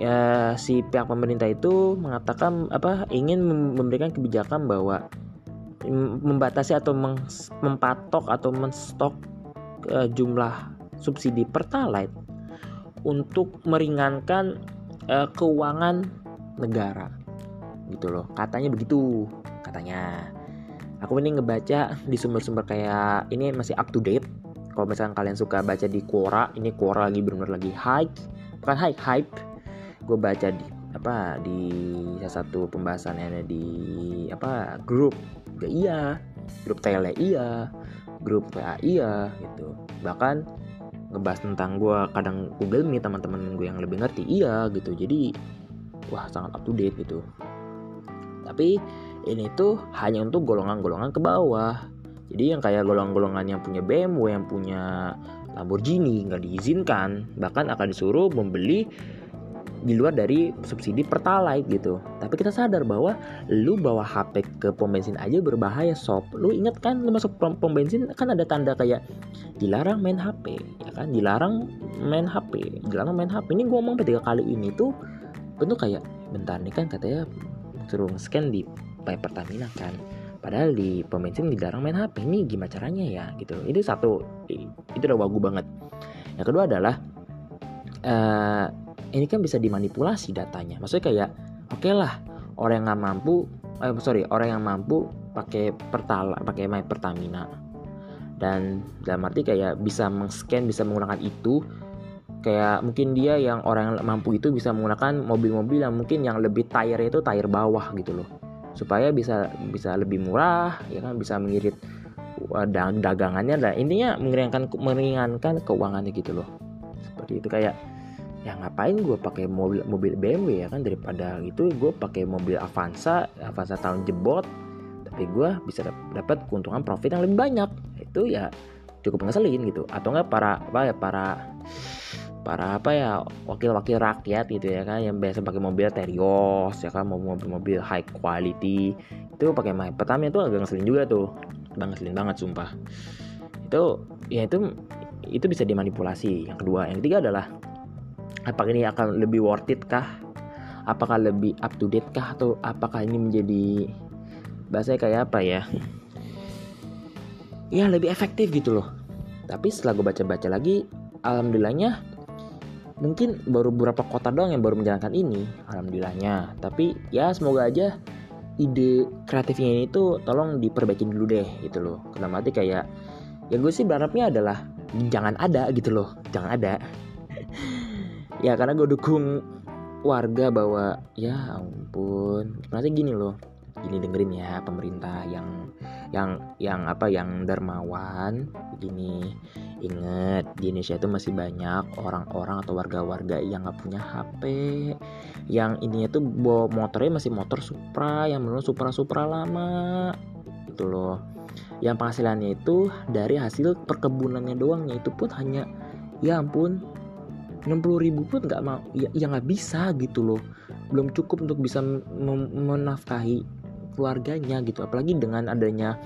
A: ya si pihak pemerintah itu mengatakan apa ingin memberikan kebijakan bahwa membatasi atau mempatok atau menstok uh, jumlah subsidi pertalite untuk meringankan uh, keuangan negara. Gitu loh katanya begitu katanya aku ini ngebaca di sumber-sumber kayak ini masih up to date. Kalau misalnya kalian suka baca di Quora ini Quora lagi benar-benar lagi hype. Bukan hype hype. Gue baca di apa di salah satu pembahasan di apa grup juga iya grup tele iya grup WA iya gitu. Bahkan ngebahas tentang gue kadang Google Meet teman-teman gue yang lebih ngerti iya gitu. Jadi wah sangat up to date gitu. Tapi ini tuh hanya untuk golongan-golongan ke bawah jadi yang kayak golongan-golongan yang punya BMW yang punya Lamborghini nggak diizinkan bahkan akan disuruh membeli di luar dari subsidi pertalite gitu. Tapi kita sadar bahwa lu bawa HP ke pom bensin aja berbahaya sob. Lu inget kan lu masuk pom, bensin kan ada tanda kayak dilarang main HP, ya kan? Dilarang main HP, dilarang main HP. Ini gua ngomong tiga kali ini tuh bentuk kayak bentar nih kan katanya suruh scan di pipe Pertamina kan. Padahal di pom bensin dilarang main HP. Ini gimana caranya ya gitu. Itu satu itu udah wagu banget. Yang kedua adalah uh, ini kan bisa dimanipulasi datanya maksudnya kayak oke okay lah orang yang nggak mampu eh, sorry orang yang mampu pakai pertala pakai my Pertamina dan dalam arti kayak bisa mengscan bisa menggunakan itu kayak mungkin dia yang orang yang mampu itu bisa menggunakan mobil-mobil yang mungkin yang lebih tire itu tire bawah gitu loh supaya bisa bisa lebih murah ya kan? Bisa mengirit uh, dagangannya. Dan intinya meringankan meringankan keuangannya gitu loh. Seperti itu kayak ya ngapain gue pakai mobil mobil BMW ya kan? Daripada itu gue pakai mobil Avanza Avanza tahun jebot. Tapi gue bisa dapat keuntungan profit yang lebih banyak. Itu ya cukup ngeselin gitu. Atau enggak para apa ya para para apa ya wakil-wakil rakyat gitu ya kan yang biasa pakai mobil Terios ya kan mobil-mobil high quality itu pakai my pertama itu agak ngeselin juga tuh bang ngeselin banget sumpah. Itu ya itu itu bisa dimanipulasi. Yang kedua yang ketiga adalah apakah ini akan lebih worth it kah? Apakah lebih up to date kah? Atau apakah ini menjadi bahasa kayak apa ya? Ya lebih efektif gitu loh. Tapi setelah gue baca-baca lagi alhamdulillahnya mungkin baru beberapa kota doang yang baru menjalankan ini alhamdulillahnya. Tapi ya semoga aja ide kreatifnya ini tuh tolong diperbaiki dulu deh gitu loh. Karena mati kayak ya gue sih berharapnya adalah jangan ada gitu loh. Jangan ada. Ya karena gue dukung warga bahwa ya ampun. Nanti gini loh gini dengerin ya pemerintah yang yang yang apa yang dermawan. Begini inget di Indonesia itu masih banyak orang-orang atau warga-warga yang nggak punya HP yang ininya tuh bawa motornya masih motor Supra yang belum Supra Supra lama. Itu loh. Yang penghasilannya itu dari hasil perkebunannya doang itu pun hanya ya ampun 60 ribu pun nggak mau ya ya nggak bisa gitu loh. Belum cukup untuk bisa menafkahi keluarganya gitu. Apalagi dengan adanya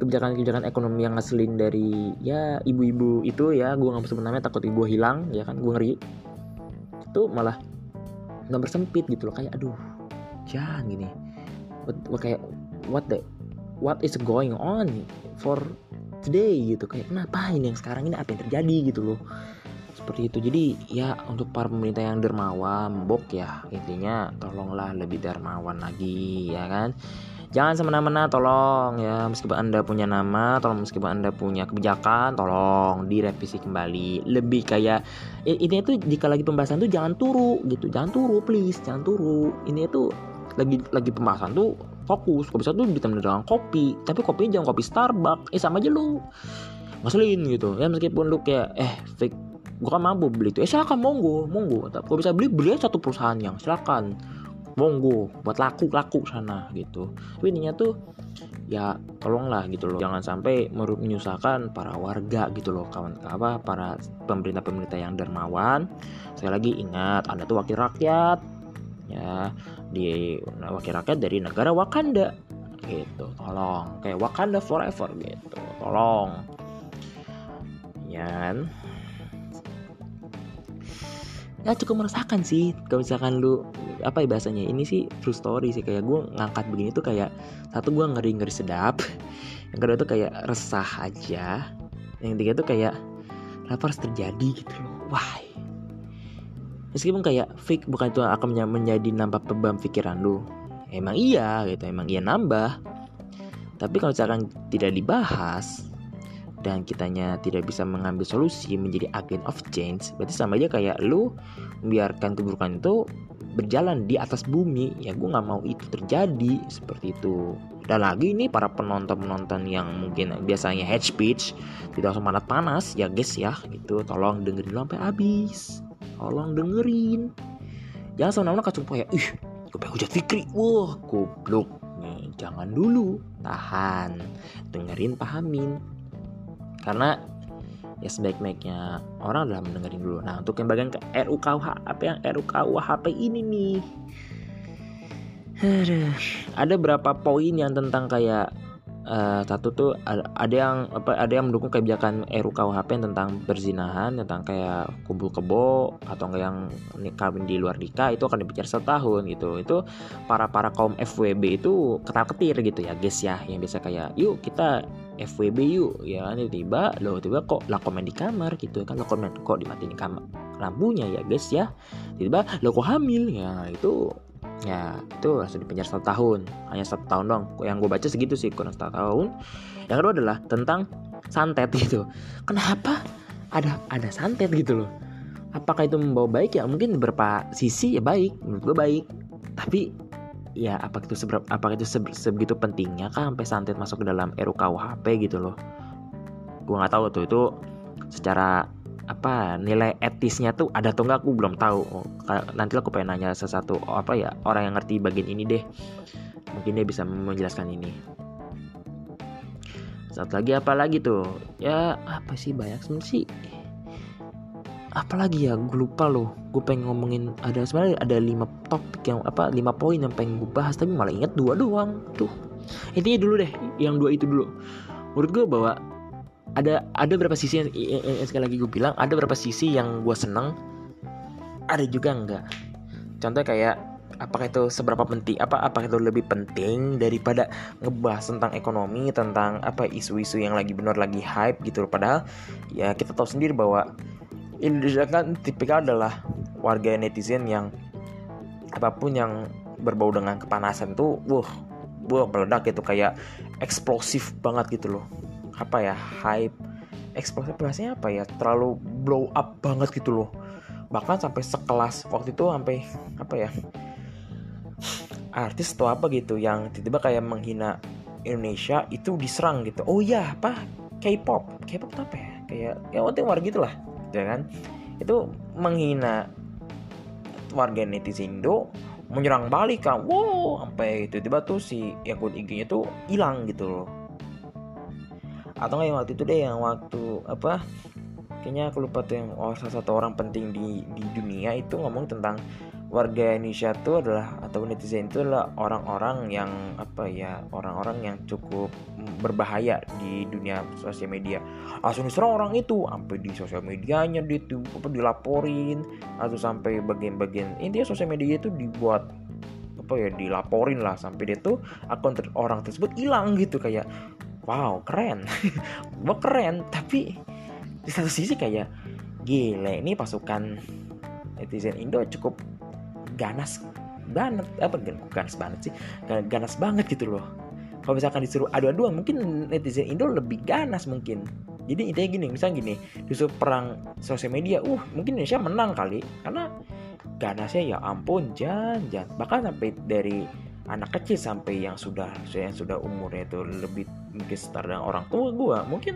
A: kebijakan-kebijakan ekonomi yang ngeselin dari ya ibu-ibu itu ya. Gue nggak sebut namanya takut ibu hilang ya kan? Gue ngeri. Itu malah nggak bersempit gitu loh. Kayak aduh jangan gini. Kayak what the what is going on for today? Gitu. Kayak kenapa ini yang sekarang ini? Apa yang terjadi? Gitu loh seperti itu. Jadi ya untuk para pemerintah yang dermawan bok ya intinya tolonglah lebih dermawan lagi ya kan? Jangan semena-mena tolong ya. Meskipun anda punya nama tolong meskipun anda punya kebijakan tolong direvisi kembali. Lebih kayak ini tuh jika lagi pembahasan tuh jangan turu gitu. Jangan turu please jangan turu. Ini tuh lagi lagi pembahasan tuh fokus. Kopi satu ditemani dengan kopi tapi kopinya jangan kopi Starbucks. Eh sama aja lu ngeselin gitu. Ya meskipun lu kayak eh fake gue kan mampu beli itu. Eh silakan monggo monggo. Gue bisa beli beli satu perusahaan yang silakan. Monggo buat laku laku sana gitu. Tapi intinya tuh ya tolonglah gitu loh. Jangan sampai menyusahkan para warga gitu loh kawan apa para pemerintah pemerintah yang dermawan. Saya lagi ingat anda tuh wakil rakyat. Ya di wakil rakyat dari negara Wakanda. Gitu tolong. Kayak Wakanda forever gitu. Tolong. Ya? Ya cukup merasakan sih. Kalau misalkan lu apa ya bahasanya ini sih true story sih. Kayak gue ngangkat begini tuh kayak satu gue ngeri ngeri sedap. Yang kedua tuh kayak resah aja. Yang ketiga tuh kayak apa harus terjadi gitu loh? Why? Meskipun kayak fake bukan itu akan menjadi nambah beban pikiran lu. Emang iya gitu emang iya nambah. Tapi kalau misalkan tidak dibahas dan kitanya tidak bisa mengambil solusi menjadi agent of change berarti sama aja kayak lu membiarkan keburukan itu berjalan di atas bumi. Ya gue nggak mau itu terjadi seperti itu. Dan lagi ini para penonton-penonton yang mungkin biasanya head speech tidak usah panas panas ya guys ya itu tolong dengerin sampai habis. Tolong dengerin. Jangan semena-mena kacung ya ih gue pengen hujat Fikri. Wah goblok. Nih jangan dulu. Tahan. Dengerin pahamin karena ya sebaik-baiknya orang adalah mendengarin dulu. Nah untuk yang bagian ke RUKUH apa yang RUKUHP ini nih? Ada berapa poin yang tentang kayak uh, satu tuh ada yang apa ada yang mendukung kebijakan RUKUHP tentang berzinahan tentang kayak kumpul kebo atau enggak yang kawin di luar nikah itu akan dibicara setahun gitu. Itu para para kaum FWB itu ketar ketir gitu ya guys ya yang biasa kayak yuk kita FWB yuk. Ya kan tiba lo tiba kok lah komen di kamar gitu kan lo komen kok dimatiin kamar lampunya ya guys ya. Tiba lo kok hamil? Ya itu ya itu langsung dipenjara satu tahun. Hanya satu tahun dong yang gue baca segitu sih kurang satu tahun. Yang kedua adalah tentang santet gitu. Kenapa ada ada santet gitu loh? Apakah itu membawa baik? Ya mungkin beberapa sisi ya baik. Menurut gue baik. Tapi ya apa itu seberapa apa itu sebegitu pentingnya kan sampai santet masuk ke dalam RUKUHP gitu loh? Gue nggak tahu tuh. Itu secara apa nilai etisnya tuh ada atau enggak aku belum tahu. Oh, nanti aku pengen nanya sesuatu oh, apa ya orang yang ngerti bagian ini deh. Mungkin dia bisa menjelaskan ini. Satu lagi apa lagi tuh? Ya apa sih banyak sih. Apalagi ya? Gue lupa loh. Gue pengen ngomongin ada sebenarnya ada lima topik yang apa lima poin yang pengen gue bahas tapi malah inget dua doang. Tuh intinya dulu deh yang dua itu dulu. Menurut gue bahwa ada ada berapa sisi yang, yang, yang sekali lagi gue bilang ada berapa sisi yang gue seneng ada juga enggak. Contoh kayak apakah itu seberapa penting apa apakah itu lebih penting daripada ngebahas tentang ekonomi tentang apa isu-isu yang lagi benar lagi hype gitu. Padahal ya kita tahu sendiri bahwa Indonesia kan tipikal adalah warga netizen yang apa pun yang berbau dengan kepanasan tuh, wah, wah meledak gitu. Kayak eksplosif banget gitu loh. Apa ya hype, eksplosif bahasanya apa ya? Terlalu blow up banget gitu loh. Bahkan sampai sekelas waktu itu sampai apa ya? Artis atau apa gitu yang tiba-tiba kayak menghina Indonesia itu diserang gitu. Oh iya apa? K-pop, K-pop apa ya? Kayak ya penting warga gitu lah ya kan itu menghina warga netizen Indo menyerang balik kan wow sampai tiba-tiba tuh si akun IG-nya tuh hilang gitu loh atau nggak yang waktu itu deh yang waktu apa kayaknya aku lupa tuh yang oh, salah satu orang penting di di dunia itu ngomong tentang warga Indonesia itu adalah atau netizen itu adalah orang-orang yang apa ya orang-orang yang cukup berbahaya di dunia sosial media. Langsung diserang orang itu sampai di sosial medianya dia tuh apa dilaporin atau sampai bagian-bagian intinya sosial media itu dibuat apa ya dilaporin lah sampai dia tuh akun ter orang tersebut hilang gitu kayak wow keren. Gua keren. Tapi di satu sisi kayak gile ini pasukan netizen Indo cukup ganas banget. Apa ganas banget sih? Ganas banget gitu loh. Kalau misalkan disuruh adu-aduan mungkin netizen Indo lebih ganas mungkin. Jadi intinya gini misalnya gini disuruh perang sosial media uh mungkin Indonesia menang kali. Karena ganasnya ya ampun jangan bahkan sampai dari anak kecil sampai yang sudah yang sudah umurnya itu lebih mungkin setara dengan orang tua gue mungkin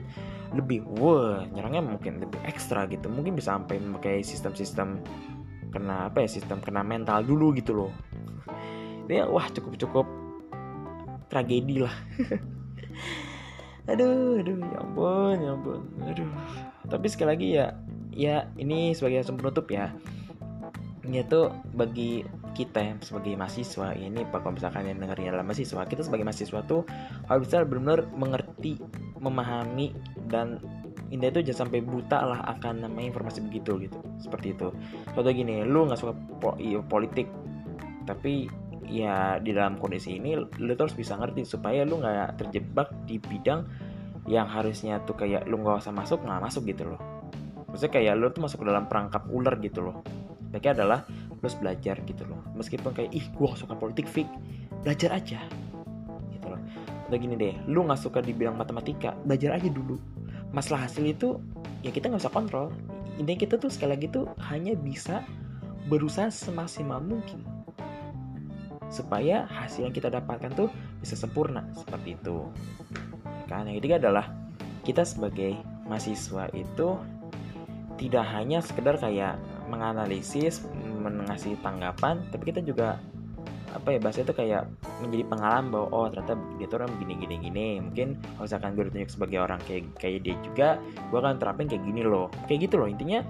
A: lebih wah nyerangnya mungkin lebih ekstra gitu. Mungkin bisa sampai memakai sistem-sistem kena apa ya sistem kena mental dulu gitu loh. Ini wah cukup cukup tragedi lah. Aduh aduh ya ampun ya ampun. Aduh. Tapi sekali lagi ya ya ini sebagai penutup ya ini tuh bagi kita yang sebagai mahasiswa ini kalau misalkan yang dengarnya adalah mahasiswa kita sebagai mahasiswa tuh harus bisa benar-benar mengerti memahami dan Indah itu jangan sampai buta lah akan namanya informasi begitu gitu. Seperti itu. Contoh gini lu nggak suka po iya, politik tapi ya di dalam kondisi ini lu tuh harus bisa ngerti supaya lu nggak terjebak di bidang yang harusnya tuh kayak lu nggak usah masuk nggak masuk gitu loh. Maksudnya kayak lu tuh masuk ke dalam perangkap ular gitu loh Baiknya adalah harus belajar gitu loh. Meskipun kayak ih gua gak suka politik fik. Belajar aja gitu loh. Atau gini deh lu nggak suka di bidang matematika belajar aja dulu. Masalah hasil itu ya kita nggak usah kontrol. Intinya kita tuh sekali lagi tuh hanya bisa berusaha semaksimal mungkin supaya hasil yang kita dapatkan tuh bisa sempurna seperti itu. Kan? Yang ketiga adalah kita sebagai mahasiswa itu tidak hanya sekedar kayak menganalisis mengasih tanggapan tapi kita juga apa ya bahasa itu kayak menjadi pengalaman bahwa oh ternyata dia tuh orang gini gini gini. Mungkin kalau misalkan gue ditunjuk sebagai orang kayak kayak dia juga gue akan terapin kayak gini loh. Kayak gitu loh intinya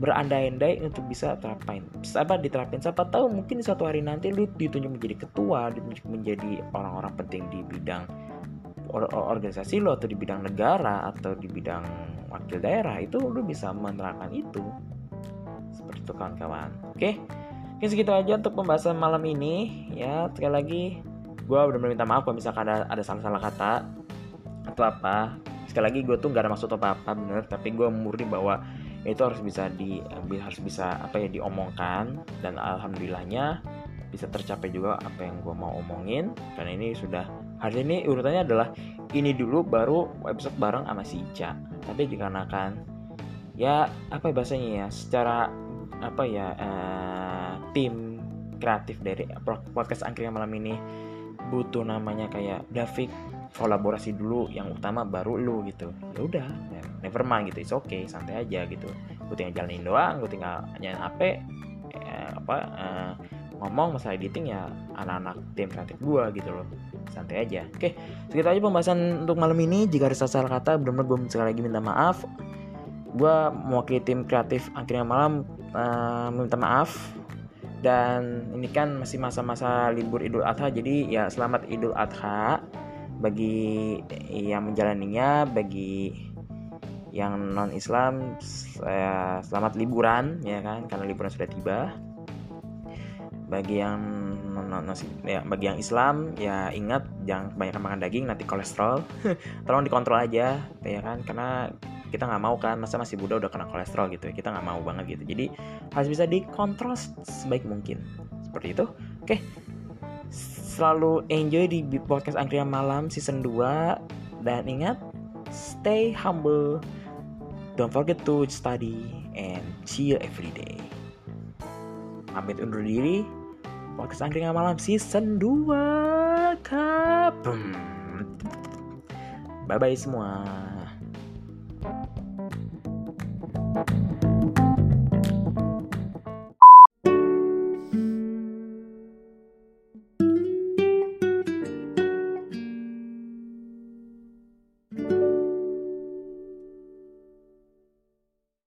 A: berandai-andai untuk bisa terapin. Apa diterapin siapa tahu mungkin suatu hari nanti lu ditunjuk menjadi ketua ditunjuk menjadi orang-orang penting di bidang or organisasi lo atau di bidang negara atau di bidang wakil daerah itu lu bisa menerapkan itu itu kawan-kawan. Oke? Mungkin segitu aja untuk pembahasan malam ini. Ya sekali lagi gue benar-benar minta maaf kalau misalkan ada ada salah-salah kata atau apa. Sekali lagi gue tuh gak ada maksud apa apa bener. Tapi gue murni bahwa itu harus bisa di harus bisa apa ya diomongkan. Dan alhamdulillahnya bisa tercapai juga apa yang gue mau omongin. Karena ini sudah hari ini urutannya adalah ini dulu baru episode bareng sama si Ica. Tapi dikarenakan ya apa ya bahasanya ya secara apa ya uh, tim kreatif dari podcast angkringan malam ini butuh namanya kayak David kolaborasi dulu yang utama baru lu gitu. Ya udah never mind gitu it's okay santai aja gitu. Gue tinggal jalanin doang gue tinggal nyalain HP eh, apa eh, ngomong masalah editing ya anak-anak tim kreatif gue gitu loh. Santai aja. Oke segitu aja pembahasan untuk malam ini. Jika ada salah kata benar-benar gue sekali lagi minta maaf. Gue mewakili tim kreatif akhirnya malam uh, minta maaf. Dan ini kan masih masa-masa libur Idul Adha jadi ya selamat Idul Adha bagi yang menjalaninya bagi yang non Islam saya selamat liburan ya kan karena liburan sudah tiba. Bagi yang non, non, ya bagi yang Islam ya ingat jangan kebanyakan makan daging nanti kolesterol. Tolong dikontrol aja ya kan karena kita nggak mau kan masa masih muda udah kena kolesterol gitu ya kita nggak mau banget gitu. Jadi harus bisa dikontrol sebaik mungkin. Seperti itu. Oke. Selalu enjoy di podcast Angkringan Malam season 2 dan ingat stay humble. Don't forget to study and you every day. Pamit undur diri. Podcast Angkringan Malam season 2 kapem bye bye semua Thank you.